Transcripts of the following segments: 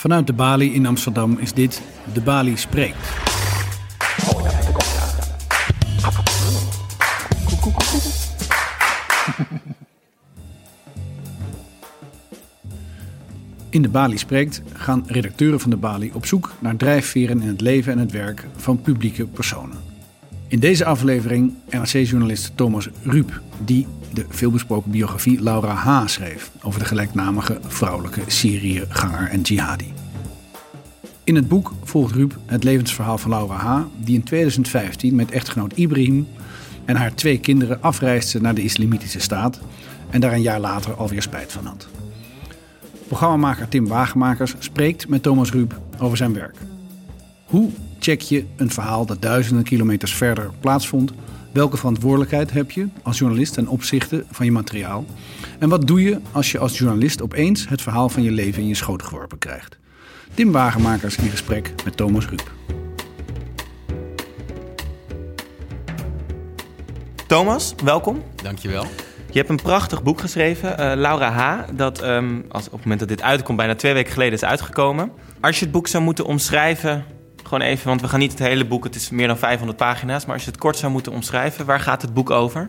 Vanuit de Bali in Amsterdam is dit De Bali Spreekt. In De Bali Spreekt gaan redacteuren van De Bali op zoek naar drijfveren in het leven en het werk van publieke personen. In deze aflevering NRC-journalist Thomas Ruip, die de veelbesproken biografie Laura H. schreef over de gelijknamige vrouwelijke Syriëganger en jihadi. In het boek volgt Rup het levensverhaal van Laura H., die in 2015 met echtgenoot Ibrahim en haar twee kinderen afreisde naar de Islamitische Staat en daar een jaar later alweer spijt van had. Programmamaker Tim Wagemakers spreekt met Thomas Rup over zijn werk. Hoe check je een verhaal dat duizenden kilometers verder plaatsvond? Welke verantwoordelijkheid heb je als journalist ten opzichte van je materiaal? En wat doe je als je als journalist opeens het verhaal van je leven in je schoot geworpen krijgt? Tim Wagemakers in gesprek met Thomas Rup. Thomas, welkom. Dankjewel. Je hebt een prachtig boek geschreven, uh, Laura H., dat um, als, op het moment dat dit uitkomt, bijna twee weken geleden is uitgekomen. Als je het boek zou moeten omschrijven, gewoon even, want we gaan niet het hele boek, het is meer dan 500 pagina's, maar als je het kort zou moeten omschrijven, waar gaat het boek over?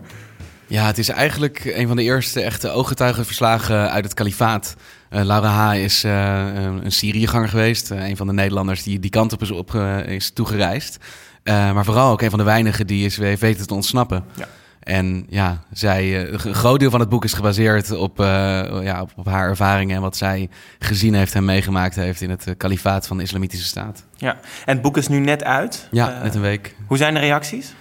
Ja, het is eigenlijk een van de eerste echte ooggetuigenverslagen uit het kalifaat. Uh, Laura H. is uh, een Syriëganger geweest, uh, een van de Nederlanders die die kant op is, op, is toegereisd. maar vooral ook een van de weinigen die is weten te ontsnappen. Ja. En ja, zij, een groot deel van het boek is gebaseerd op, ja, op, op, haar ervaringen en wat zij gezien heeft en meegemaakt heeft in het kalifaat van de Islamitische Staat. Ja, en het boek is nu net uit. Ja, net een week. Hoe zijn de reacties?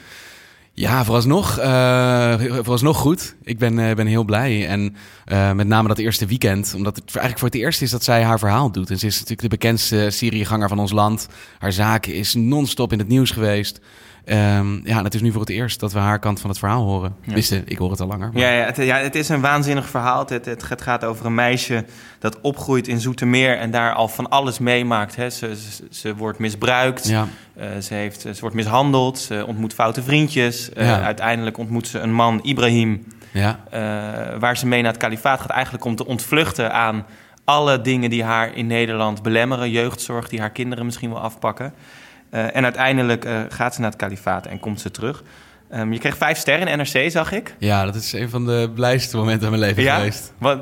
Ja, vooralsnog, uh, vooralsnog goed. Ik ben, uh, ben heel blij. En uh, met name dat eerste weekend, omdat het eigenlijk voor het eerst is dat zij haar verhaal doet. En ze is natuurlijk de bekendste Syriëganger van ons land. Haar zaken is non-stop in het nieuws geweest. Um, ja, het is nu voor het eerst dat we haar kant van het verhaal horen. Ja. Wisten, ik hoor het al langer. Maar... Ja, ja, het, ja, het is een waanzinnig verhaal. Het, het, het, gaat over een meisje dat opgroeit in Zoetermeer en daar al van alles meemaakt. Hè. Ze, ze, ze wordt misbruikt, ja. uh, ze, heeft, ze wordt mishandeld, ze ontmoet foute vriendjes. Uh, ja. Uiteindelijk ontmoet ze een man, Ibrahim, ja. uh, waar ze mee naar het kalifaat gaat. Eigenlijk om te ontvluchten aan alle dingen die haar in Nederland belemmeren. Jeugdzorg die haar kinderen misschien wel afpakken. Uh, en uiteindelijk uh, gaat ze naar het kalifaat en komt ze terug. Um, je kreeg vijf sterren in NRC, zag ik. Ja, dat is een van de blijste momenten van mijn leven ja? geweest. Wat,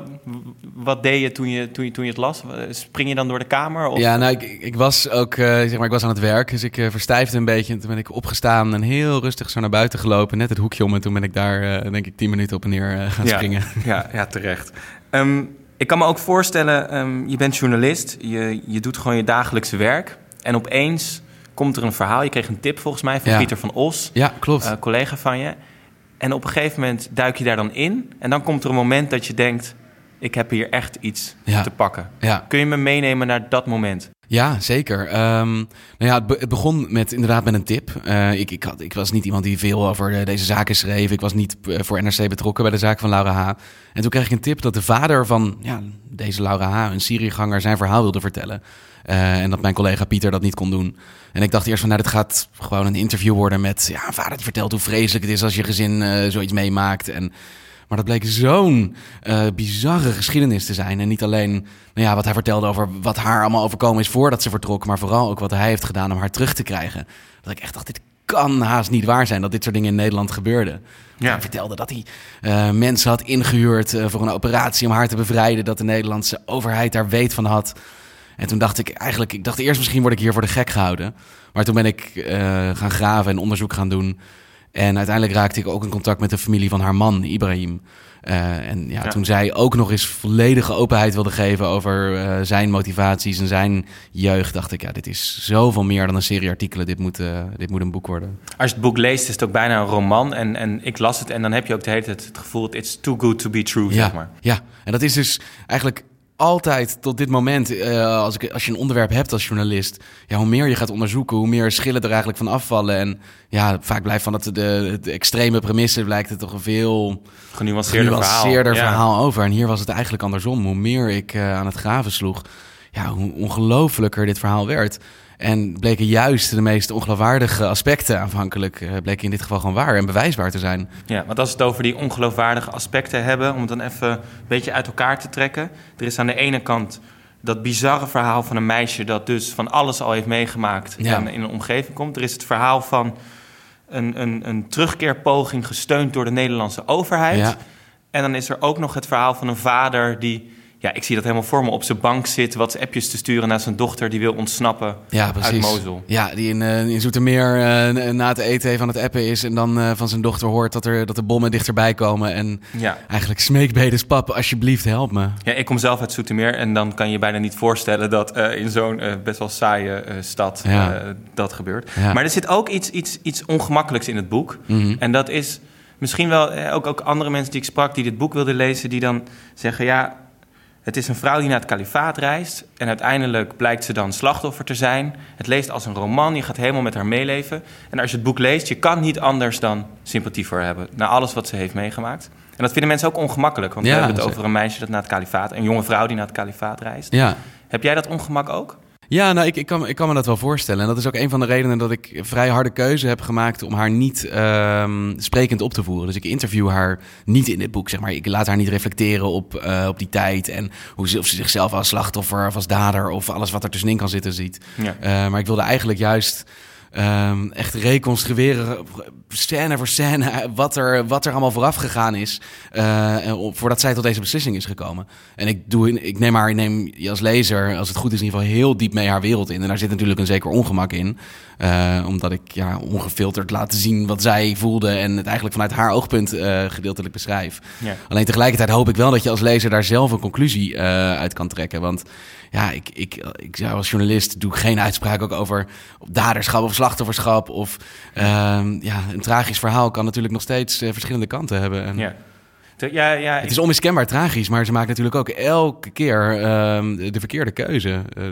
wat deed je toen, je toen je toen je het las? Spring je dan door de kamer? Of? Ja, nou, ik, ik was ook uh, zeg maar, ik was aan het werk, dus ik uh, verstijfde een beetje. En toen ben ik opgestaan en heel rustig zo naar buiten gelopen, net het hoekje om. En toen ben ik daar, uh, denk ik, tien minuten op en neer gaan ja, springen. Ja, ja terecht. Um, ik kan me ook voorstellen, um, je bent journalist, je, je doet gewoon je dagelijkse werk. En opeens komt er een verhaal. Je kreeg een tip volgens mij van ja. Pieter van Os. Ja, klopt. Uh, collega van je. En op een gegeven moment duik je daar dan in. En dan komt er een moment dat je denkt... ik heb hier echt iets ja. te pakken. Ja. Kun je me meenemen naar dat moment? Ja, zeker. Um, nou ja, het, be het, begon met inderdaad met een tip. Uh, ik, ik, had, ik was niet iemand die veel over uh, deze zaken schreef. Ik was niet voor NRC betrokken bij de zaak van Laura H. En toen kreeg ik een tip dat de vader van ja, deze Laura H., een Syriëganger, zijn verhaal wilde vertellen. Uh, en dat mijn collega Pieter dat niet kon doen. En ik dacht eerst van, nou, dit gaat gewoon een interview worden met... ja, een vader die vertelt hoe vreselijk het is als je gezin uh, zoiets meemaakt. En, maar dat bleek zo'n uh, bizarre geschiedenis te zijn. En niet alleen nou ja, wat hij vertelde over wat haar allemaal overkomen is voordat ze vertrok... maar vooral ook wat hij heeft gedaan om haar terug te krijgen. Dat ik echt dacht, dit kan haast niet waar zijn dat dit soort dingen in Nederland gebeurden. Ja. Hij vertelde dat hij uh, mensen had ingehuurd uh, voor een operatie om haar te bevrijden. Dat de Nederlandse overheid daar weet van had. En toen dacht ik eigenlijk, ik dacht eerst misschien word ik hier voor de gek gehouden. Maar toen ben ik uh, gaan graven en onderzoek gaan doen. En uiteindelijk raakte ik ook in contact met de familie van haar man, Ibrahim. Uh, en ja, ja, toen zij ook nog eens volledige openheid wilde geven over uh, zijn motivaties en zijn jeugd, dacht ik, ja, dit is zoveel meer dan een serie artikelen. Dit moet, uh, dit moet een boek worden. Als je het boek leest, is het ook bijna een roman. En, en ik las het en dan heb je ook de hele tijd het gevoel, it's too good to be true, ja, zeg maar. Ja, en dat is dus eigenlijk altijd tot dit moment, uh, als, ik, als je een onderwerp hebt als journalist, ja, hoe meer je gaat onderzoeken, hoe meer schillen er eigenlijk van afvallen. En ja, vaak blijft van het, de, de extreme premissen blijkt het toch een veel genuanceerder, genuanceerder verhaal, verhaal over. En hier was het eigenlijk andersom. Hoe meer ik uh, aan het graven sloeg, ja, hoe ongelooflijker dit verhaal werd. En bleken juist de meest ongeloofwaardige aspecten aanvankelijk... Uh, bleken in dit geval gewoon waar en bewijsbaar te zijn. Ja, want als we het over die ongeloofwaardige aspecten hebben... om het dan even een beetje uit elkaar te trekken... er is aan de ene kant dat bizarre verhaal van een meisje dat dus van alles al heeft meegemaakt en in een omgeving komt. Er is het verhaal van een, een, een terugkeerpoging gesteund door de Nederlandse overheid. En dan is er ook nog het verhaal van een vader die ja, ik zie dat helemaal voor me op zijn bank zit, wat appjes te sturen naar zijn dochter die wil ontsnappen ja, uit Mosul. Ja, die in, uh, in Zoetermeer uh, na het eten aan het appen is en dan uh, van zijn dochter hoort dat, er, dat de bommen dichterbij komen. En ja. eigenlijk smeekbedes, pap, alsjeblieft, help me. Ja, ik kom zelf uit Zoetermeer en dan kan je bijna niet voorstellen dat in zo'n best wel saaie stad dat gebeurt. Maar er zit ook iets, iets, iets ongemakkelijks in het boek. Mhm. En dat is misschien wel ook, ook andere mensen die ik sprak die dit boek wilden lezen, die dan zeggen, ja het is een vrouw die naar het kalifaat reist en uiteindelijk blijkt ze dan slachtoffer te zijn. Het leest als een roman, je gaat helemaal met haar meeleven. En als je het boek leest, je kan niet anders dan sympathie voor hebben. Na alles wat ze heeft meegemaakt. En dat vinden mensen ook ongemakkelijk, want we hebben het over een meisje dat naar het kalifaat, een jonge vrouw die naar het kalifaat reist. Ja. Heb jij dat ongemak ook? Ja, nou, ik, ik, kan, ik kan me dat wel voorstellen. En dat is ook een van de redenen dat ik een vrij harde keuze heb gemaakt om haar niet um, sprekend op te voeren. Dus ik interview haar niet in dit boek, zeg maar. Ik laat haar niet reflecteren op, uh, op die tijd en hoe ze, of ze zichzelf als slachtoffer of als dader of alles wat er tussenin kan zitten ziet. Ja. Uh, maar ik wilde eigenlijk juist Um, echt reconstrueren, scène voor scène, wat er, wat er allemaal vooraf gegaan is. Uh, voordat zij tot deze beslissing is gekomen. En ik, doe, ik neem haar, ik neem je als lezer, als het goed is, in ieder geval heel diep mee haar wereld in. En daar zit natuurlijk een zeker ongemak in. Uh, omdat ik ja, ongefilterd laat zien wat zij voelde en het eigenlijk vanuit haar oogpunt uh, gedeeltelijk beschrijf. Ja. Alleen tegelijkertijd hoop ik wel dat je als lezer daar zelf een conclusie uit kan trekken. Want ja, ik, ik, ik zou als journalist doe ik geen uitspraak ook over daderschap of slachtofferschap. Of ehm, ja, een tragisch verhaal kan natuurlijk nog steeds verschillende kanten hebben. En, ja. Ja, ja, het is onmiskenbaar tragisch, maar ze maakt natuurlijk ook elke keer uh, de verkeerde keuze. Uh,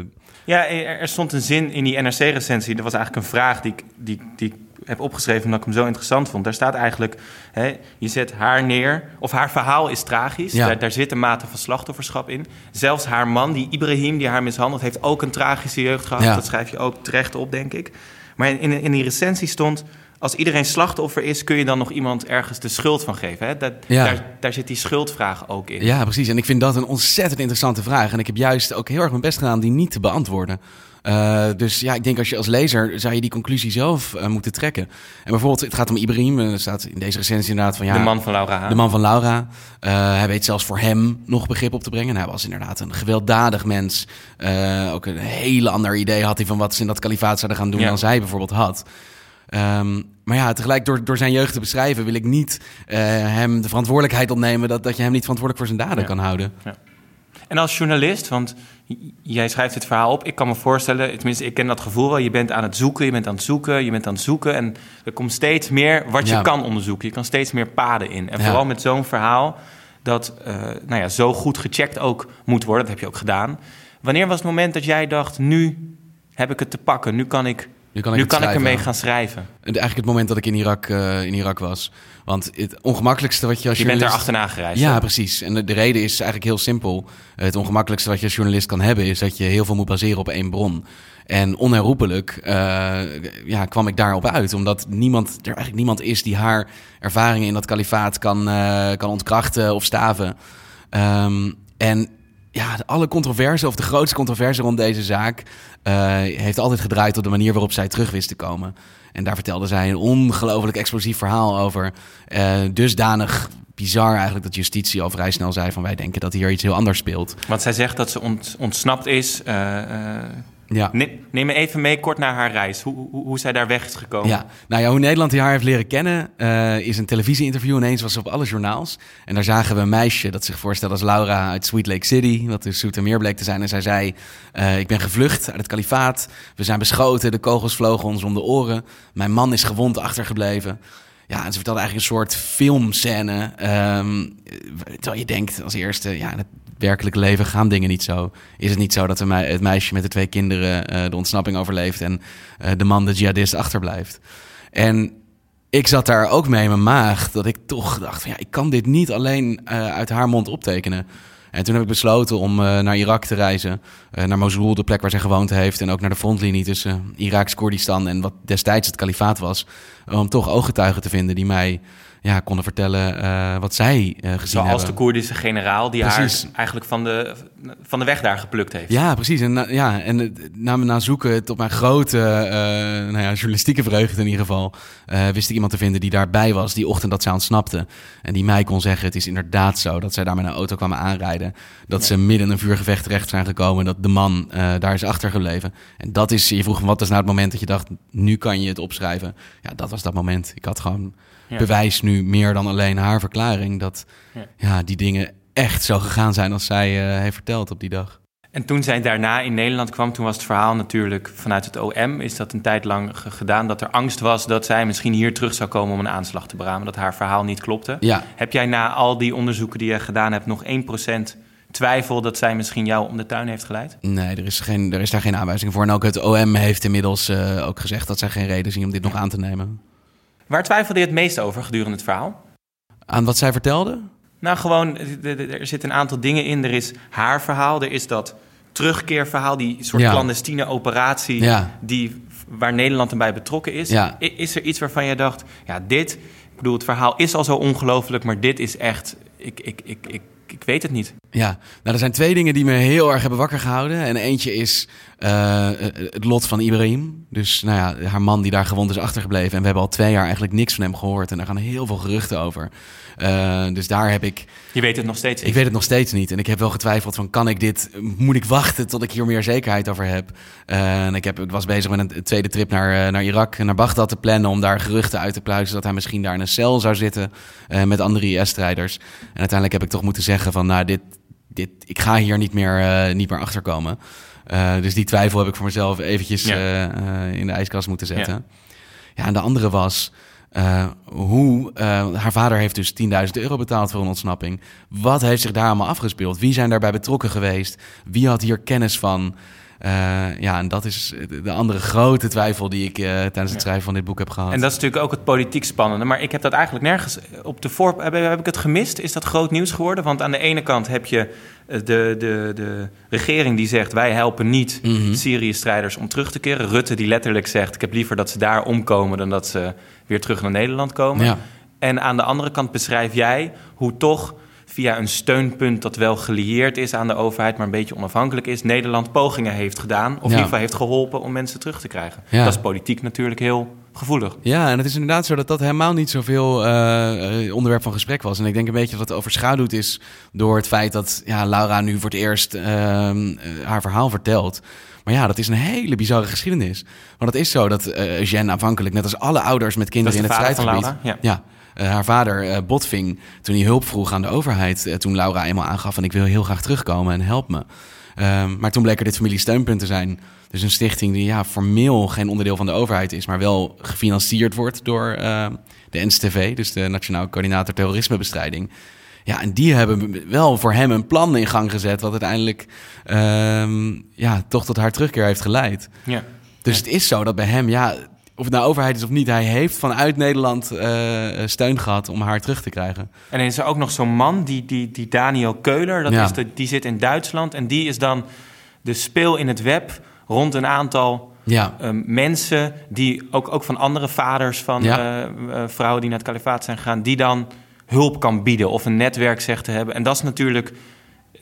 ja, er stond een zin in die NRC-recensie. Dat was eigenlijk een vraag die ik, die, die heb opgeschreven omdat ik hem zo interessant vond. Daar staat eigenlijk, hè, je zet haar neer, of haar verhaal is tragisch. Ja. Daar, daar, zit een mate van slachtofferschap in. Zelfs haar man, die Ibrahim, die haar mishandelt, heeft ook een tragische jeugd gehad. Ja. Dat schrijf je ook terecht op, denk ik. Maar in, in die recensie stond, als iedereen slachtoffer is, kun je dan nog iemand ergens de schuld van geven? Hè? Dat, daar, daar, zit die schuldvraag ook in. Ja, precies. En ik vind dat een ontzettend interessante vraag. En ik heb juist ook heel erg mijn best gedaan die niet te beantwoorden. Uh, dus ja, ik denk als je als lezer zou je die conclusie zelf uh, moeten trekken. En bijvoorbeeld, het gaat om Ibrahim. Er staat in deze recensie inderdaad van ja. De man van Laura. De man van Laura. Uh, hij weet zelfs voor hem nog begrip op te brengen. hij was inderdaad een gewelddadig mens. ook een hele ander idee had hij van wat ze in dat kalifaat zouden gaan doen dan zij bijvoorbeeld had. Um, maar ja, tegelijk door, door zijn jeugd te beschrijven wil ik niet hem de verantwoordelijkheid ontnemen dat, dat je hem niet verantwoordelijk voor zijn daden kan houden. Ja. En als journalist, want jij schrijft dit verhaal op, ik kan me voorstellen, tenminste, ik ken dat gevoel wel. Je bent aan het zoeken, je bent aan het zoeken, je bent aan het zoeken. En er komt steeds meer wat je kan onderzoeken. Je kan steeds meer paden in. En vooral met zo'n verhaal dat uh, nou ja, zo goed gecheckt ook moet worden, dat heb je ook gedaan. Wanneer was het moment dat jij dacht, nu heb ik het te pakken, nu kan ik nu kan ik, nu kan ik ermee gaan schrijven. Eigenlijk het moment dat ik in Irak, uh, in Irak was. Want het ongemakkelijkste wat je als je journalist... bent er achterna gereisd. Ja, precies. En de, reden is eigenlijk heel simpel. Het ongemakkelijkste wat je als journalist kan hebben... is dat je heel veel moet baseren op één bron. En onherroepelijk uh, ja, kwam ik daarop uit. Omdat niemand, er eigenlijk niemand is die haar ervaringen in dat kalifaat kan, uh, kan ontkrachten of staven. Um, en ja, alle controverse, of de grootste controverse rond deze zaak, uh, heeft altijd gedraaid op de manier waarop zij terug wist te komen. En daar vertelde zij een ongelooflijk explosief verhaal over. Uh, dusdanig bizar eigenlijk dat justitie al vrij snel zei van wij denken dat hier iets heel anders speelt. Want zij zegt dat ze ontsnapt is. Uh, ja. Neem me even mee kort naar haar reis. Hoe, hoe, hoe zij daar weg is gekomen. Ja, nou ja, hoe Nederland haar heeft leren kennen... Uh, is een televisieinterview. Ineens was ze op alle journaals. En daar zagen we een meisje dat zich voorstelde als Laura uit Sweet Lake City. Wat dus Zoetermeer bleek te zijn. En zij zei, uh, ik ben gevlucht uit het kalifaat. We zijn beschoten, de kogels vlogen ons om de oren. Mijn man is gewond achtergebleven. Ja, en ze vertelde eigenlijk een soort filmscène. Um, terwijl je denkt als eerste, ja, werkelijk leven gaan dingen niet zo. Is het niet zo dat het meisje met de twee kinderen uh, de ontsnapping overleeft en uh, de man, de jihadist, achterblijft? En ik zat daar ook mee in mijn maag, dat ik toch dacht: van, ja, ik kan dit niet alleen uh, uit haar mond optekenen. En toen heb ik besloten om naar Irak te reizen. naar Mosul, de plek waar zij gewoond heeft. En ook naar de frontlinie tussen Iraks Koerdistan en wat destijds het kalifaat was. Om toch ooggetuigen te vinden die mij ja, konden vertellen uh, wat zij uh, gezien Zoals hebben. Zoals de Koerdische generaal die precies. haar eigenlijk van de, van de weg daar geplukt heeft. Ja, precies. En, na, ja, en na, na zoeken tot mijn grote uh, nou ja, journalistieke vreugde in ieder geval... wist ik iemand te vinden die daarbij was die ochtend dat ze ontsnapte. En die mij kon zeggen, het is inderdaad zo dat zij daar met een auto kwamen aanrijden. Dat ze midden in een vuurgevecht terecht zijn gekomen. Dat de man daar is achtergebleven. En dat is, je vroeg wat is nou het moment dat je dacht, nu kan je het opschrijven. Ja, dat was dat moment. Ik had gewoon ja. bewijs nu meer dan alleen haar verklaring dat ja. ja. die dingen echt zo gegaan zijn als zij uh, heeft verteld op die dag. En toen zij daarna in Nederland kwam, toen was het verhaal natuurlijk vanuit het OM, is dat een tijd lang gedaan dat er angst was dat zij misschien hier terug zou komen om een aanslag te beramen, dat haar verhaal niet klopte. Ja. Heb jij na al die onderzoeken die je gedaan hebt nog 1% twijfel dat zij misschien jou om de tuin heeft geleid? Nee, er is, geen, er is daar geen aanwijzing voor. En ook het OM heeft inmiddels uh, ook gezegd dat zij geen reden zien om dit nog aan te nemen. Waar twijfelde je het meest over gedurende het verhaal? Aan wat zij vertelde? Nou, gewoon, er zitten een aantal dingen in. Er is haar verhaal, er is dat terugkeerverhaal, die soort ja. clandestine operatie ja. die, waar Nederland erbij betrokken is. Ja. Is er iets waarvan jij dacht, ja, dit, ik bedoel, het verhaal is al zo ongelooflijk, maar dit is echt, ik, ik, ik, ik, ik weet het niet. Ja, nou, er zijn twee dingen die me heel erg hebben wakker gehouden. En eentje is uh, het lot van Ibrahim. Dus nou ja, haar man die daar gewond is achtergebleven. En we hebben al twee jaar eigenlijk niks van hem gehoord. En daar gaan heel veel geruchten over. Uh, dus daar heb ik... Je weet het nog steeds niet? Ik weet het nog steeds niet. En ik heb wel getwijfeld van, kan ik dit... Moet ik wachten tot ik hier meer zekerheid over heb? Uh, en ik, heb, ik was bezig met een tweede trip naar, naar Irak en naar Bagdad te plannen... om daar geruchten uit te pluizen dat hij misschien daar in een cel zou zitten... met andere IS-strijders. En uiteindelijk heb ik toch moeten zeggen van, nou, dit, dit, ik ga hier niet meer, uh, niet meer achter komen. Uh, dus die twijfel heb ik voor mezelf eventjes ja. uh, in de ijskast moeten zetten. Ja, ja en de andere was... hoe, haar vader heeft dus 10.000 euro betaald voor een ontsnapping. Wat heeft zich daar allemaal afgespeeld? Wie zijn daarbij betrokken geweest? Wie had hier kennis van? Uh, ja, en dat is de andere grote twijfel die ik uh, tijdens het schrijven van dit boek heb gehad. En dat is natuurlijk ook het politiek spannende. Maar ik heb dat eigenlijk nergens op de voor. Heb, heb ik het gemist? Is dat groot nieuws geworden? Want aan de ene kant heb je de, de, de regering die zegt: wij helpen niet mm -hmm. Syrië-strijders om terug te keren. Rutte die letterlijk zegt: ik heb liever dat ze daar omkomen dan dat ze weer terug naar Nederland komen. Ja. En aan de andere kant beschrijf jij hoe toch via een steunpunt dat wel gelieerd is aan de overheid, maar een beetje onafhankelijk is, Nederland pogingen heeft gedaan. Of in ieder geval heeft geholpen om mensen terug te krijgen. Ja. Dat is politiek natuurlijk heel gevoelig. Ja, en het is inderdaad zo dat dat helemaal niet zoveel uh, onderwerp van gesprek was. En ik denk een beetje dat het overschaduwd is door het feit dat ja, Laura nu voor het eerst uh, haar verhaal vertelt. Maar ja, dat is een hele bizarre geschiedenis. Want het is zo dat uh, Jen aanvankelijk, net als alle ouders met kinderen in het strijdgebied... Ja. ja haar vader uh, Botving, toen hij hulp vroeg aan de overheid... Uh, toen Laura eenmaal aangaf van ik wil heel graag terugkomen en help me. Ehm, maar toen bleek er dit familiesteunpunt te zijn. Dus een stichting die ja, formeel geen onderdeel van de overheid is... maar wel gefinancierd wordt door de NCTV, dus de Nationaal Coördinator Terrorismebestrijding... Ja, en die hebben wel voor hem een plan in gang gezet... wat uiteindelijk um, ja, toch tot haar terugkeer heeft geleid. Ja. Dus ja. het is zo dat bij hem, ja, of het nou overheid is of niet, hij heeft vanuit Nederland uh, steun gehad om haar terug te krijgen. En is er ook nog zo'n man, die, die, die Daniel Keuler, dat Ja. is de, die zit in Duitsland en die is dan de speel in het web rond een aantal Ja, um, mensen die ook, ook van andere vaders van Ja. eh, eh, vrouwen die naar het kalifaat zijn gegaan, die dan hulp kan bieden of een netwerk zegt te hebben. En dat is natuurlijk,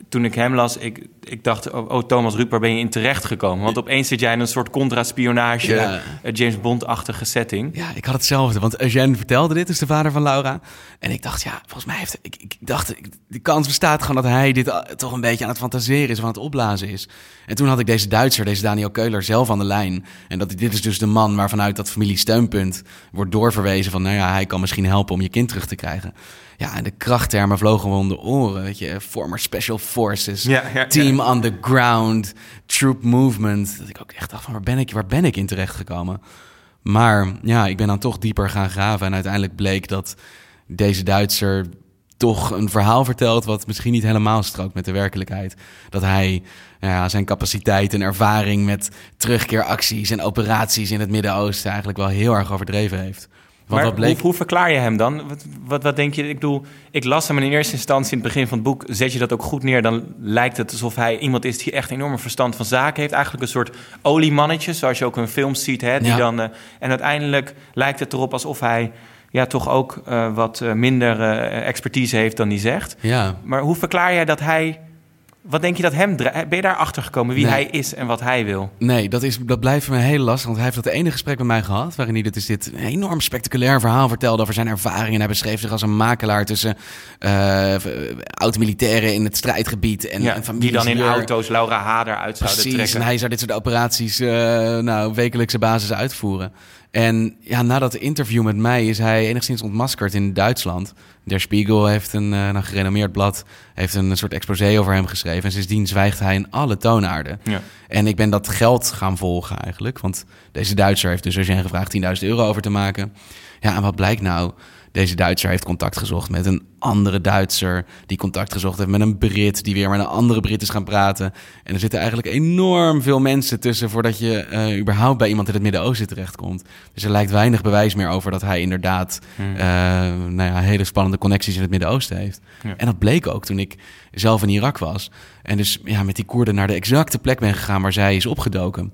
toen ik hem las, ik, ik dacht, oh, oh, Thomas Rupp, waar ben je in terecht gekomen? Want opeens zit jij in een soort contra-spionage, Ja. eh, James Bond-achtige setting. ja, ik had hetzelfde. Want Eugène vertelde dit, dus de vader van Laura. En ik dacht, ja, volgens mij heeft... Ik, ik dacht, de kans bestaat gewoon dat hij dit uh, toch een beetje aan het fantaseren is... of aan het opblazen is. En toen had ik deze Duitser, deze Daniel Keuler, zelf aan de lijn. En dat, dit is dus de man waarvanuit dat familiesteunpunt wordt doorverwezen... van, nou ja, hij kan misschien helpen om je kind terug te krijgen. Ja, en de krachttermen vlogen me om de oren, weet je. Former Special Forces, Ja, ja, ja. On the Ground, Troop Movement. Dat ik ook echt dacht van, waar ben ik, waar ben ik in terechtgekomen? Maar ja, ik ben dan toch dieper gaan graven. En uiteindelijk bleek dat deze Duitser toch een verhaal vertelt... wat misschien niet helemaal strookt met de werkelijkheid. Dat hij ja, zijn capaciteit en ervaring met terugkeeracties... en operaties in het Midden-Oosten eigenlijk wel heel erg overdreven heeft. Want maar bleek... hoe, hoe verklaar je hem dan? Wat, wat, wat denk je? Ik bedoel, ik las hem in eerste instantie in het begin van het boek. Zet je dat ook goed neer, dan lijkt het alsof hij iemand is die echt enorme verstand van zaken heeft. Eigenlijk een soort oliemannetje, zoals je ook in films ziet. Hè, die Ja. dan, eh, en uiteindelijk lijkt het erop alsof hij ja, toch ook wat minder expertise heeft dan hij zegt. Ja. Maar hoe verklaar jij dat hij wat denk je dat hem Ben je daar achter gekomen wie hij is en wat hij wil? Nee, dat, is, dat blijft me heel lastig. Want hij heeft dat ene gesprek met mij gehad. Waarin hij dit, is dit enorm spectaculair verhaal vertelde over zijn ervaringen. Hij beschreef zich als een makelaar tussen uh, oud-militairen in het strijdgebied. En, ja, en die dan in auto's Laura Hader uit zouden trekken. En hij zou dit soort operaties uh, nou, wekelijkse basis uitvoeren. En ja, na dat interview met mij is hij enigszins ontmaskerd in Duitsland. Der Spiegel heeft een, uh, een gerenommeerd blad, heeft een soort exposé over hem geschreven. En sindsdien zwijgt hij in alle toonaarden. Ja. En ik ben dat geld gaan volgen eigenlijk. Want deze Duitser heeft dus Eugène gevraagd 10.000 euro over te maken. Ja, en wat blijkt nou? Deze Duitser heeft contact gezocht met een andere Duitser. Die contact gezocht heeft met een Brit. Die weer met een andere Brit is gaan praten. En er zitten eigenlijk enorm veel mensen tussen. voordat je uh, überhaupt bij iemand in het Midden-Oosten terechtkomt. Dus er lijkt weinig bewijs meer over dat hij inderdaad. Hmm. Uh, nou ja, hele spannende connecties in het Midden-Oosten heeft. En dat bleek ook toen ik zelf in Irak was. En dus ja, met die Koerden naar de exacte plek ben gegaan waar zij is opgedoken.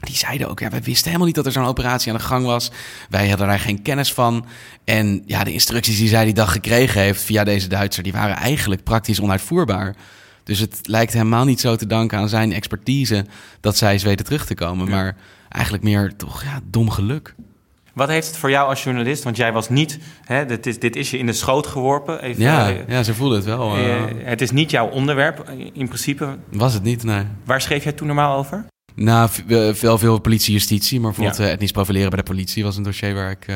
Die zeiden ook, ja, we wisten helemaal niet dat er zo'n operatie aan de gang was. Wij hadden daar geen kennis van. En ja, de instructies die zij die dag gekregen heeft via deze Duitser, die waren eigenlijk praktisch onuitvoerbaar. Dus het lijkt helemaal niet zo te danken aan zijn expertise dat zij is weten terug te komen. Maar eigenlijk meer toch ja, dom geluk. Wat heeft het voor jou als journalist? Want jij was niet, hè, dit, is, dit is je in de schoot geworpen. Even, ja, uh, ja, ze voelde het wel. Uh, het is niet jouw onderwerp in principe. Was het niet, nee. Waar schreef jij toen normaal over? Nou, veel, veel politie, justitie, maar bijvoorbeeld ja. etnisch profileren bij de politie was een dossier waar ik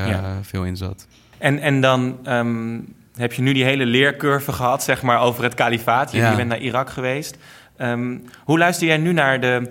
veel in zat. En, en dan ehm, heb je nu die hele leercurve gehad, zeg maar, over het kalifaat. Je, je bent naar Irak geweest. Ehm, hoe luister jij nu naar de,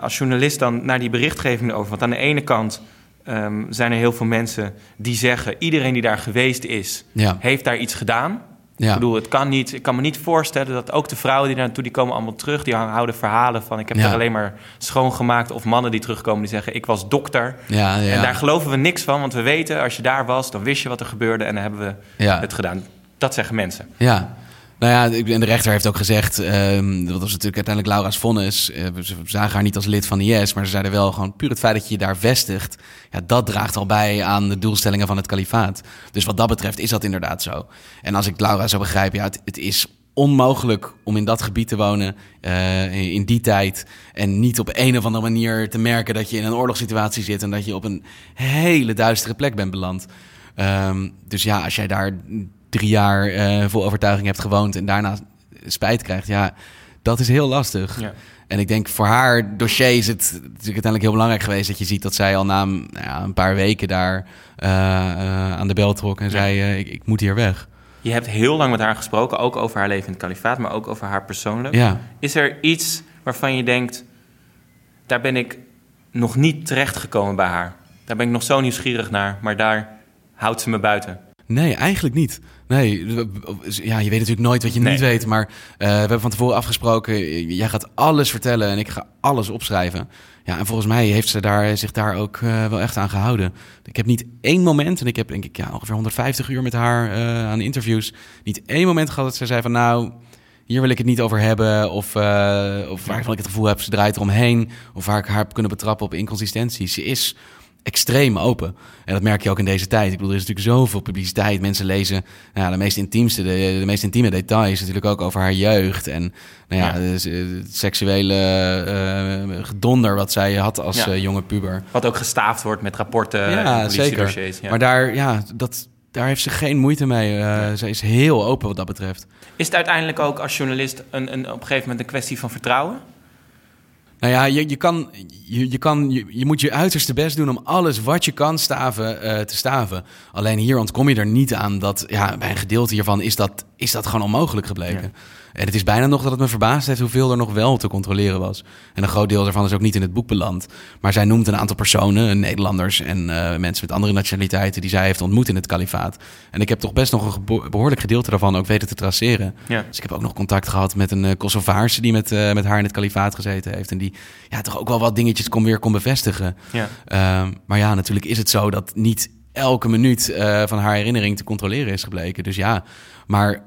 als journalist dan naar die berichtgeving over? Want aan de ene kant um, zijn er heel veel mensen die zeggen: iedereen die daar geweest is, heeft daar iets gedaan. Ja. Ik bedoel, het kan niet. Ik kan me niet voorstellen dat ook de vrouwen die naartoe, die komen allemaal terug. Die houden verhalen van: ik heb er alleen maar schoongemaakt. Of mannen die terugkomen die zeggen: ik was dokter. Ja, ja. En daar geloven we niks van, want we weten als je daar was, dan wist je wat er gebeurde en dan hebben we het gedaan. Dat zeggen mensen. Ja. Nou ja, en de rechter heeft ook gezegd, um, dat was natuurlijk uiteindelijk Laura's vonnis. Uh, ze zagen haar niet als lid van de IS, maar ze zeiden wel gewoon puur het feit dat je je daar vestigt, ja, dat draagt al bij aan de doelstellingen van het kalifaat. Dus wat dat betreft is dat inderdaad zo. En als ik Laura zo begrijp, ja, het, is onmogelijk om in dat gebied te wonen uh, in die tijd en niet op een of andere manier te merken dat je in een oorlogssituatie zit en dat je op een hele duistere plek bent beland. Um, dus ja, als jij daar drie jaar uh, vol overtuiging hebt gewoond en daarna spijt krijgt, ja, dat is heel lastig. Ja. En ik denk voor haar dossier is het natuurlijk uiteindelijk heel belangrijk geweest dat je ziet dat zij al na nou ja, een paar weken daar uh, uh, aan de bel trok en zei: ik, ik, moet hier weg. Je hebt heel lang met haar gesproken, ook over haar leven in het kalifaat, maar ook over haar persoonlijk. Ja. Is er iets waarvan je denkt: daar ben ik nog niet terecht gekomen bij haar? Daar ben ik nog zo nieuwsgierig naar, maar daar houdt ze me buiten. Nee, eigenlijk niet. Nee, ja, je weet natuurlijk nooit wat je niet weet. Maar uh, we hebben van tevoren afgesproken. Jij gaat alles vertellen en ik ga alles opschrijven. Ja, en volgens mij heeft ze daar, zich daar ook uh, wel echt aan gehouden. Ik heb niet één moment, en ik heb denk ik ja, ongeveer 150 uur met haar uh, aan interviews. Niet één moment gehad dat ze zei van nou, hier wil ik het niet over hebben. Of, uh, of waarvan ik het gevoel heb, ze draait eromheen. Of waar ik haar heb kunnen betrappen op inconsistenties. Ze is extreem open. En dat merk je ook in deze tijd. Ik bedoel, er is natuurlijk zoveel publiciteit. Mensen lezen nou, de meest intiemste, de, de meest intieme details natuurlijk ook over haar jeugd. En nou ja, het seksuele uh, gedonder wat zij had als uh, jonge puber. Wat ook gestaafd wordt met rapporten ja, en zeker. Ja. Maar daar, ja, dat, daar heeft ze geen moeite mee. Uh, Ze is heel open wat dat betreft. Is het uiteindelijk ook als journalist een, een, op een gegeven moment een kwestie van vertrouwen? Nou ja, je, je, kan, je, je, kan, je, je, moet je uiterste best doen om alles wat je kan staven uh, te staven. Alleen hier ontkom je er niet aan dat ja, bij een gedeelte hiervan is dat, is dat gewoon onmogelijk gebleken. En het is bijna nog dat het me verbaasd heeft hoeveel er nog wel te controleren was. En een groot deel daarvan is ook niet in het boek beland. Maar zij noemt een aantal personen, Nederlanders en uh, mensen met andere nationaliteiten, die zij heeft ontmoet in het kalifaat. En ik heb toch best nog een behoorlijk gedeelte daarvan ook weten te traceren. Ja. Dus ik heb ook nog contact gehad met een uh, Kosovaarse die met, uh, met haar in het kalifaat gezeten heeft. En die ja, toch ook wel wat dingetjes kon weer kon bevestigen. Ja. Uh, maar ja, natuurlijk is het zo dat niet elke minuut van haar herinnering te controleren is gebleken. Dus ja, maar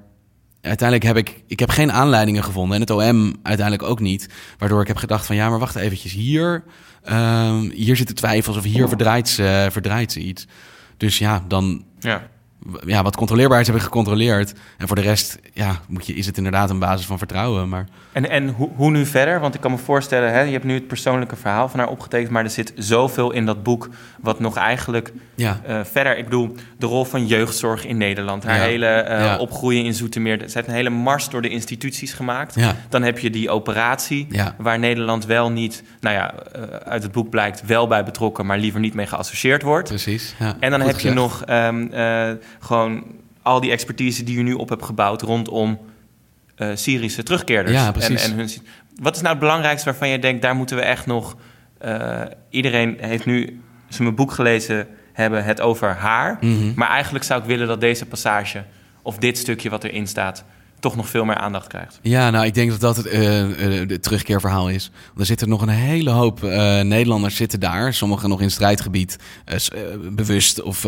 uiteindelijk heb ik, ik heb geen aanleidingen gevonden. En het OM uiteindelijk ook niet. Waardoor ik heb gedacht van ja, maar wacht eventjes. Hier, uh, hier zitten twijfels of hier verdraait ze, verdraait ze iets. Dus ja, dan... Ja ja, wat controleerbaar is, hebben gecontroleerd. En voor de rest ja, moet je, is het inderdaad een basis van vertrouwen. Maar... En, en hoe, hoe nu verder? Want ik kan me voorstellen, hè, je hebt nu het persoonlijke verhaal van haar opgetekend, maar er zit zoveel in dat boek wat nog eigenlijk ja. Uh, verder... Ik bedoel, de rol van jeugdzorg in Nederland, haar hele uh, opgroeien in Zoetermeer. Ze heeft een hele mars door de instituties gemaakt. Dan heb je die operatie, waar Nederland wel niet, nou ja, uh, uit het boek blijkt, wel bij betrokken, maar liever niet mee geassocieerd wordt. Precies. En dan heb je nog... Um, gewoon al die expertise die je nu op hebt gebouwd rondom uh, Syrische terugkeerders. Ja, precies. En, en hun, wat is nou het belangrijkste waarvan je denkt, daar moeten we echt nog. Uh, iedereen heeft nu zijn boek gelezen hebben het over haar. Mm Maar eigenlijk zou ik willen dat deze passage of dit stukje wat erin staat toch nog veel meer aandacht krijgt. Ja, nou, ik denk dat dat het, uh, terugkeerverhaal is. er zitten nog een hele hoop uh, Nederlanders zitten daar. Sommigen nog in strijdgebied, bewust of,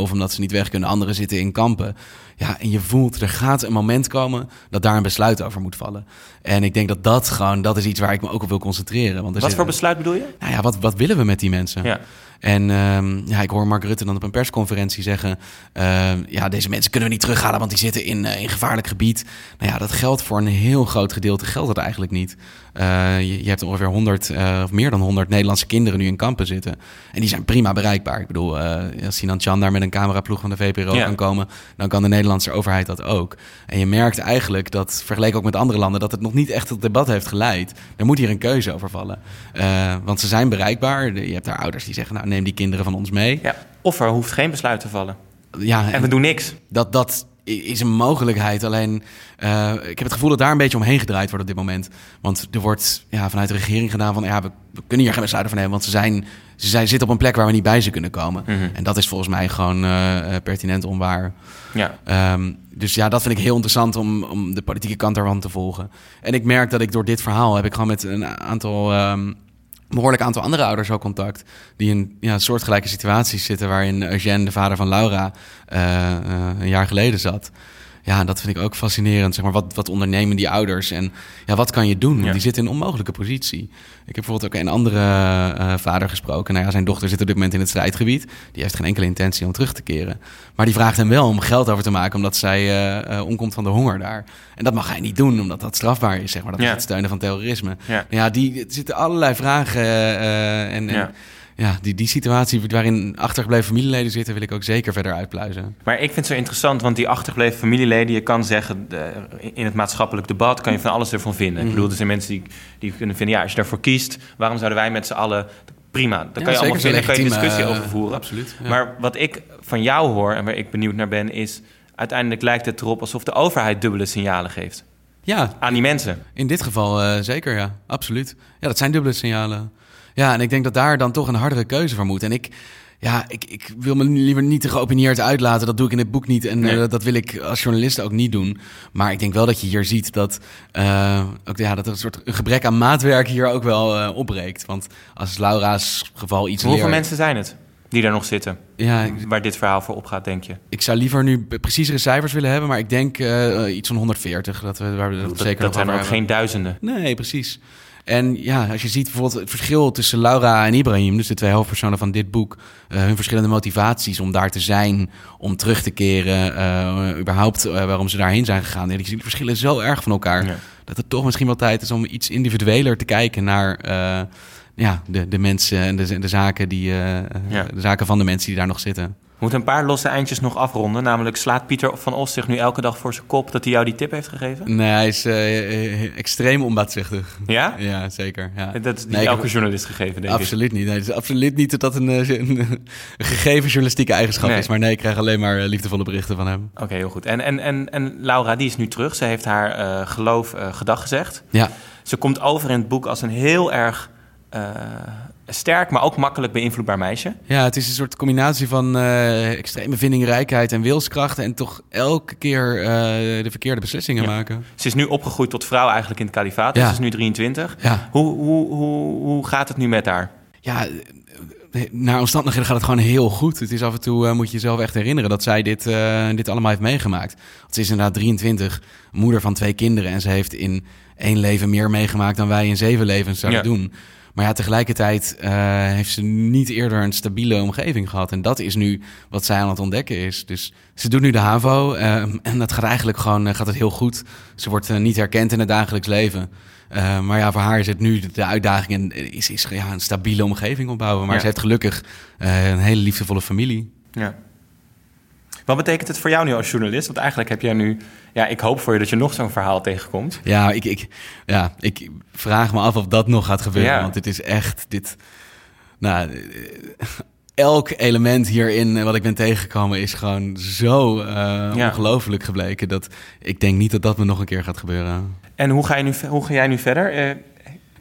of omdat ze niet weg kunnen. Anderen zitten in kampen. Ja, en je voelt, er gaat een moment komen dat daar een besluit over moet vallen. En ik denk dat dat gewoon, dat is iets waar ik me ook op wil concentreren. Want wat voor besluit bedoel je? Nou ja, wat, wat willen we met die mensen? Ja. En um, ja, ik hoor Mark Rutte dan op een persconferentie zeggen... Uh, ja, deze mensen kunnen we niet terughalen, want die zitten in, uh, in gevaarlijk gebied. Nou ja, dat geldt voor een heel groot gedeelte, geldt dat eigenlijk niet. Uh, je, je, hebt ongeveer 100, of meer dan 100 Nederlandse kinderen nu in kampen zitten. En die zijn prima bereikbaar. Ik bedoel, als Sinan Chan daar met een cameraploeg van de VPRO kan komen... dan kan de Nederlandse overheid dat ook. En je merkt eigenlijk dat, vergeleken ook met andere landen... dat het nog niet echt tot debat heeft geleid. Er moet hier een keuze over vallen. want ze zijn bereikbaar. Je hebt daar ouders die zeggen... nou neem die kinderen van ons mee. Ja. Of er hoeft geen besluit te vallen. Ja, en we doen niks. Dat, dat is een mogelijkheid. Alleen, uh, ik heb het gevoel dat daar een beetje omheen gedraaid wordt op dit moment. Want er wordt ja, vanuit de regering gedaan van... ja, we, kunnen hier geen besluiten van nemen... want ze, zijn, ze zijn, zitten op een plek waar we niet bij ze kunnen komen. Mhm. En dat is volgens mij gewoon uh, pertinent onwaar. Ja. Um, dus ja, dat vind ik heel interessant om, om de politieke kant daarvan te volgen. En ik merk dat ik door dit verhaal... heb ik gewoon met een aantal... Um, behoorlijk aantal andere ouders ook contact. Die in ja, soortgelijke situaties zitten waarin Eugène, de vader van Laura, uh, uh, een jaar geleden zat ja, dat vind ik ook fascinerend. Zeg maar, wat, wat ondernemen die ouders en ja, wat kan je doen? Die zitten in een onmogelijke positie. Ik heb bijvoorbeeld ook een andere uh, vader gesproken. Nou ja, zijn dochter zit op dit moment in het strijdgebied. Die heeft geen enkele intentie om terug te keren. Maar die vraagt hem wel om geld over te maken omdat zij uh, omkomt van de honger daar. En dat mag hij niet doen, omdat dat strafbaar is, zeg maar. Dat is het steunen van terrorisme. Ja, nou ja die er zitten allerlei vragen en, en ja, die, die situatie waarin achtergebleven familieleden zitten, wil ik ook zeker verder uitpluizen. Maar ik vind het zo interessant, want die achtergebleven familieleden, je kan zeggen, in het maatschappelijk debat kan je van alles ervan vinden. Ik mhm. bedoel, er zijn mensen die, die kunnen vinden, ja, als je daarvoor kiest, waarom zouden wij met z'n allen. Prima, daar kan je allemaal vinden, daar kan je discussie over voeren. Absoluut. Maar wat ik van jou hoor en waar ik benieuwd naar ben, is uiteindelijk lijkt het erop alsof de overheid dubbele signalen geeft. Ja. Aan die mensen. In dit geval uh, zeker, ja. Absoluut. Ja, dat zijn dubbele signalen. Ja, en ik denk dat daar dan toch een hardere keuze voor moet. En ik, ja, ik, ik wil me liever niet te geopineerd uitlaten. Dat doe ik in het boek niet. En eh, dat wil ik als journalist ook niet doen. Maar ik denk wel dat je hier ziet dat, uh, ook, ja, dat er een soort gebrek aan maatwerk hier ook wel uh, opbreekt. Want als Laura's geval iets Hoeveel mensen zijn het? Die daar nog zitten. Ja, waar dit verhaal voor opgaat, denk je? Ik zou liever nu preciezere cijfers willen hebben, maar ik denk iets van 140. Dat we, waar we dat, zeker dat zijn ook geen duizenden. Nee, precies. En ja, als je ziet bijvoorbeeld het verschil tussen Laura en Ibrahim, dus de twee hoofdpersonen van dit boek, uh, hun verschillende motivaties om daar te zijn, om terug te keren, uh, überhaupt uh, waarom ze daarheen zijn gegaan. En die verschillen zo erg van elkaar dat het toch misschien wel tijd is om iets individueler te kijken naar ja, de, de mensen en de, de zaken die, ja. de zaken van de mensen die daar nog zitten. We moeten een paar losse eindjes nog afronden. Namelijk, slaat Pieter van Os zich nu elke dag voor zijn kop dat hij jou die tip heeft gegeven? Nee, hij is uh, extreem onbaatzuchtig. Ja? Ja, zeker. Ja. Dat is niet elke journalist gegeven, denk absoluut niet. Nee, het is absoluut niet dat dat een, een, gegeven journalistieke eigenschap is. Maar nee, ik krijg alleen maar liefdevolle berichten van hem. Oké, heel goed. En, en, en, en Laura, die is nu terug. Ze heeft haar uh, geloof uh, gedag gezegd. Ja. Ze komt over in het boek als een heel erg sterk, maar ook makkelijk beïnvloedbaar meisje. Ja, het is een soort combinatie van uh, extreme vindingrijkheid en wilskracht... en toch elke keer uh, de verkeerde beslissingen maken. Ze is nu opgegroeid tot vrouw eigenlijk in het kalifaat. Dus ja. Ze is nu 23. Ja. Hoe, hoe, hoe, hoe gaat het nu met haar? Ja, naar omstandigheden gaat het gewoon heel goed. Het is af en toe, uh, moet je jezelf echt herinneren... dat zij dit, dit allemaal heeft meegemaakt. Want ze is inderdaad 23, moeder van twee kinderen... en ze heeft in één leven meer meegemaakt dan wij in zeven levens zouden doen... Maar ja, tegelijkertijd uh, heeft ze niet eerder een stabiele omgeving gehad. En dat is nu wat zij aan het ontdekken is. Dus ze doet nu de HAVO uh, en dat gaat eigenlijk gewoon gaat het heel goed. Ze wordt niet herkend in het dagelijks leven. maar ja, voor haar is het nu de uitdaging en is, is ja, een stabiele omgeving opbouwen. Maar ze heeft gelukkig een hele liefdevolle familie. Ja. Wat betekent het voor jou nu als journalist? Want eigenlijk heb jij nu... Ja, ik hoop voor je dat je nog zo'n verhaal tegenkomt. Ja, ik, ik, ja, ik vraag me af of dat nog gaat gebeuren. Want het is echt... Dit, nou, elk element hierin wat ik ben tegengekomen is gewoon zo uh, ongelooflijk gebleken... dat ik denk niet dat dat me nog een keer gaat gebeuren. En hoe ga, je nu, hoe ga jij nu verder? Uh,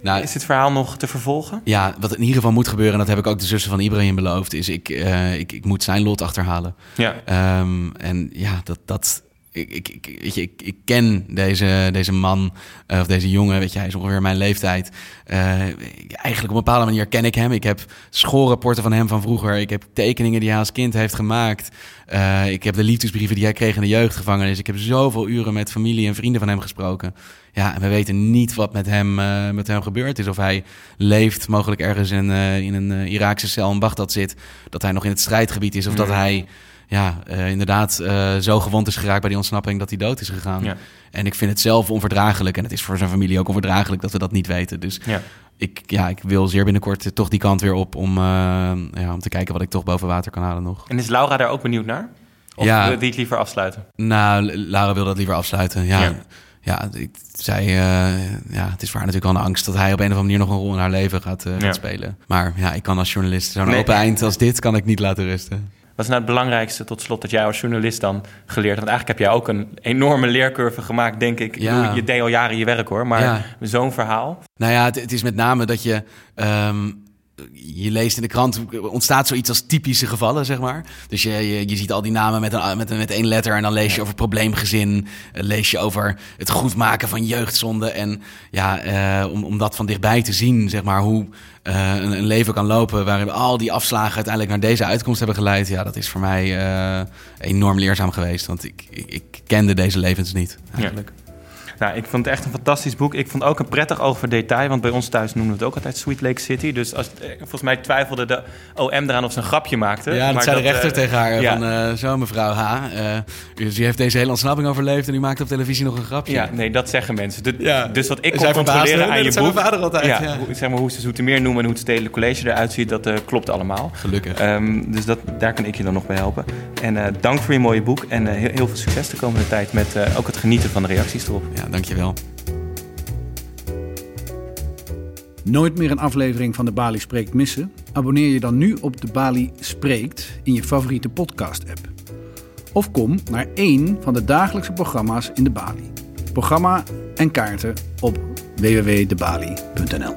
nou, is dit verhaal nog te vervolgen? Ja, wat in ieder geval moet gebeuren, en dat heb ik ook de zussen van Ibrahim beloofd, is ik, uh, ik, ik moet zijn lot achterhalen. Ja. Um, en ja, dat, dat, ik, ik, ik, weet je, ik, ik ken deze, deze man, uh, of deze jongen, weet je, hij is ongeveer mijn leeftijd. Uh, eigenlijk op een bepaalde manier ken ik hem. Ik heb schoolrapporten van hem van vroeger. Ik heb tekeningen die hij als kind heeft gemaakt. Uh, ik heb de liefdesbrieven die hij kreeg in de jeugdgevangenis. Ik heb zoveel uren met familie en vrienden van hem gesproken. Ja, en we weten niet wat met hem, met hem gebeurd is. Of hij leeft, mogelijk ergens in, in een Iraakse cel in Bagdad zit. Dat hij nog in het strijdgebied is. Of dat hij ja, uh, inderdaad uh, zo gewond is geraakt bij die ontsnapping dat hij dood is gegaan. Ja. En ik vind het zelf onverdraaglijk. En het is voor zijn familie ook onverdraaglijk dat we dat niet weten. Dus ja. Ik, ja, ik wil zeer binnenkort toch die kant weer op om, uh, ja, om te kijken wat ik toch boven water kan halen nog. En is Laura daar ook benieuwd naar? Of ja. wil die het liever afsluiten? Nou, Laura wil dat liever afsluiten. Ja, ja. ja ik, zij, ja, het is voor haar natuurlijk wel een angst dat hij op een of andere manier nog een rol in haar leven gaat, gaat spelen. Maar ja, ik kan als journalist zo'n nee. open eind als dit kan ik niet laten rusten. Wat is nou het belangrijkste tot slot dat jij als journalist dan geleerd hebt? Want eigenlijk heb jij ook een enorme leercurve gemaakt, denk ik. Ja. Je deed al jaren je werk hoor, maar zo'n verhaal. Nou ja, het, het, is met name dat je... Um, je leest in de krant, ontstaat zoiets als typische gevallen, zeg maar. Dus je, je, je ziet al die namen met, een, met, met één letter en dan lees je over probleemgezin. Eh, lees je over het goedmaken van jeugdzonde. En ja, uh, om, om dat van dichtbij te zien, zeg maar, hoe uh, een, een, leven kan lopen... waarin al die afslagen uiteindelijk naar deze uitkomst hebben geleid. Ja, dat is voor mij enorm leerzaam geweest. Want ik, ik, ik kende deze levens niet, eigenlijk. Ja. Nou, ik vond het echt een fantastisch boek. Ik vond ook een prettig oog voor detail, want bij ons thuis noemen we het ook altijd Sweet Lake City. Dus als, eh, volgens mij twijfelde de OM eraan of ze een grapje maakte. Ja, dat maar zei de rechter uh, tegen haar van, uh, zo mevrouw H, uh, u heeft deze hele ontsnapping overleefd en u maakt op televisie nog een grapje. Ja, nee, dat zeggen mensen. De, ja. Dus wat ik kon controleren aan je boek... mijn vader altijd, ja, ja. Hoe, zeg maar, hoe ze Zoetermeer noemen en hoe het Stedelijk College eruit ziet, dat klopt allemaal. Gelukkig. Um, dus dat, daar kan ik je dan nog bij helpen. En dank voor je mooie boek en heel, heel, veel succes de komende tijd met ook het genieten van de reacties erop. Dankjewel. Nooit meer een aflevering van de Bali Spreekt missen? Abonneer je dan nu op de Bali Spreekt in je favoriete podcast-app. Of kom naar één van de dagelijkse programma's in de Bali. Programma en kaarten op www.debali.nl.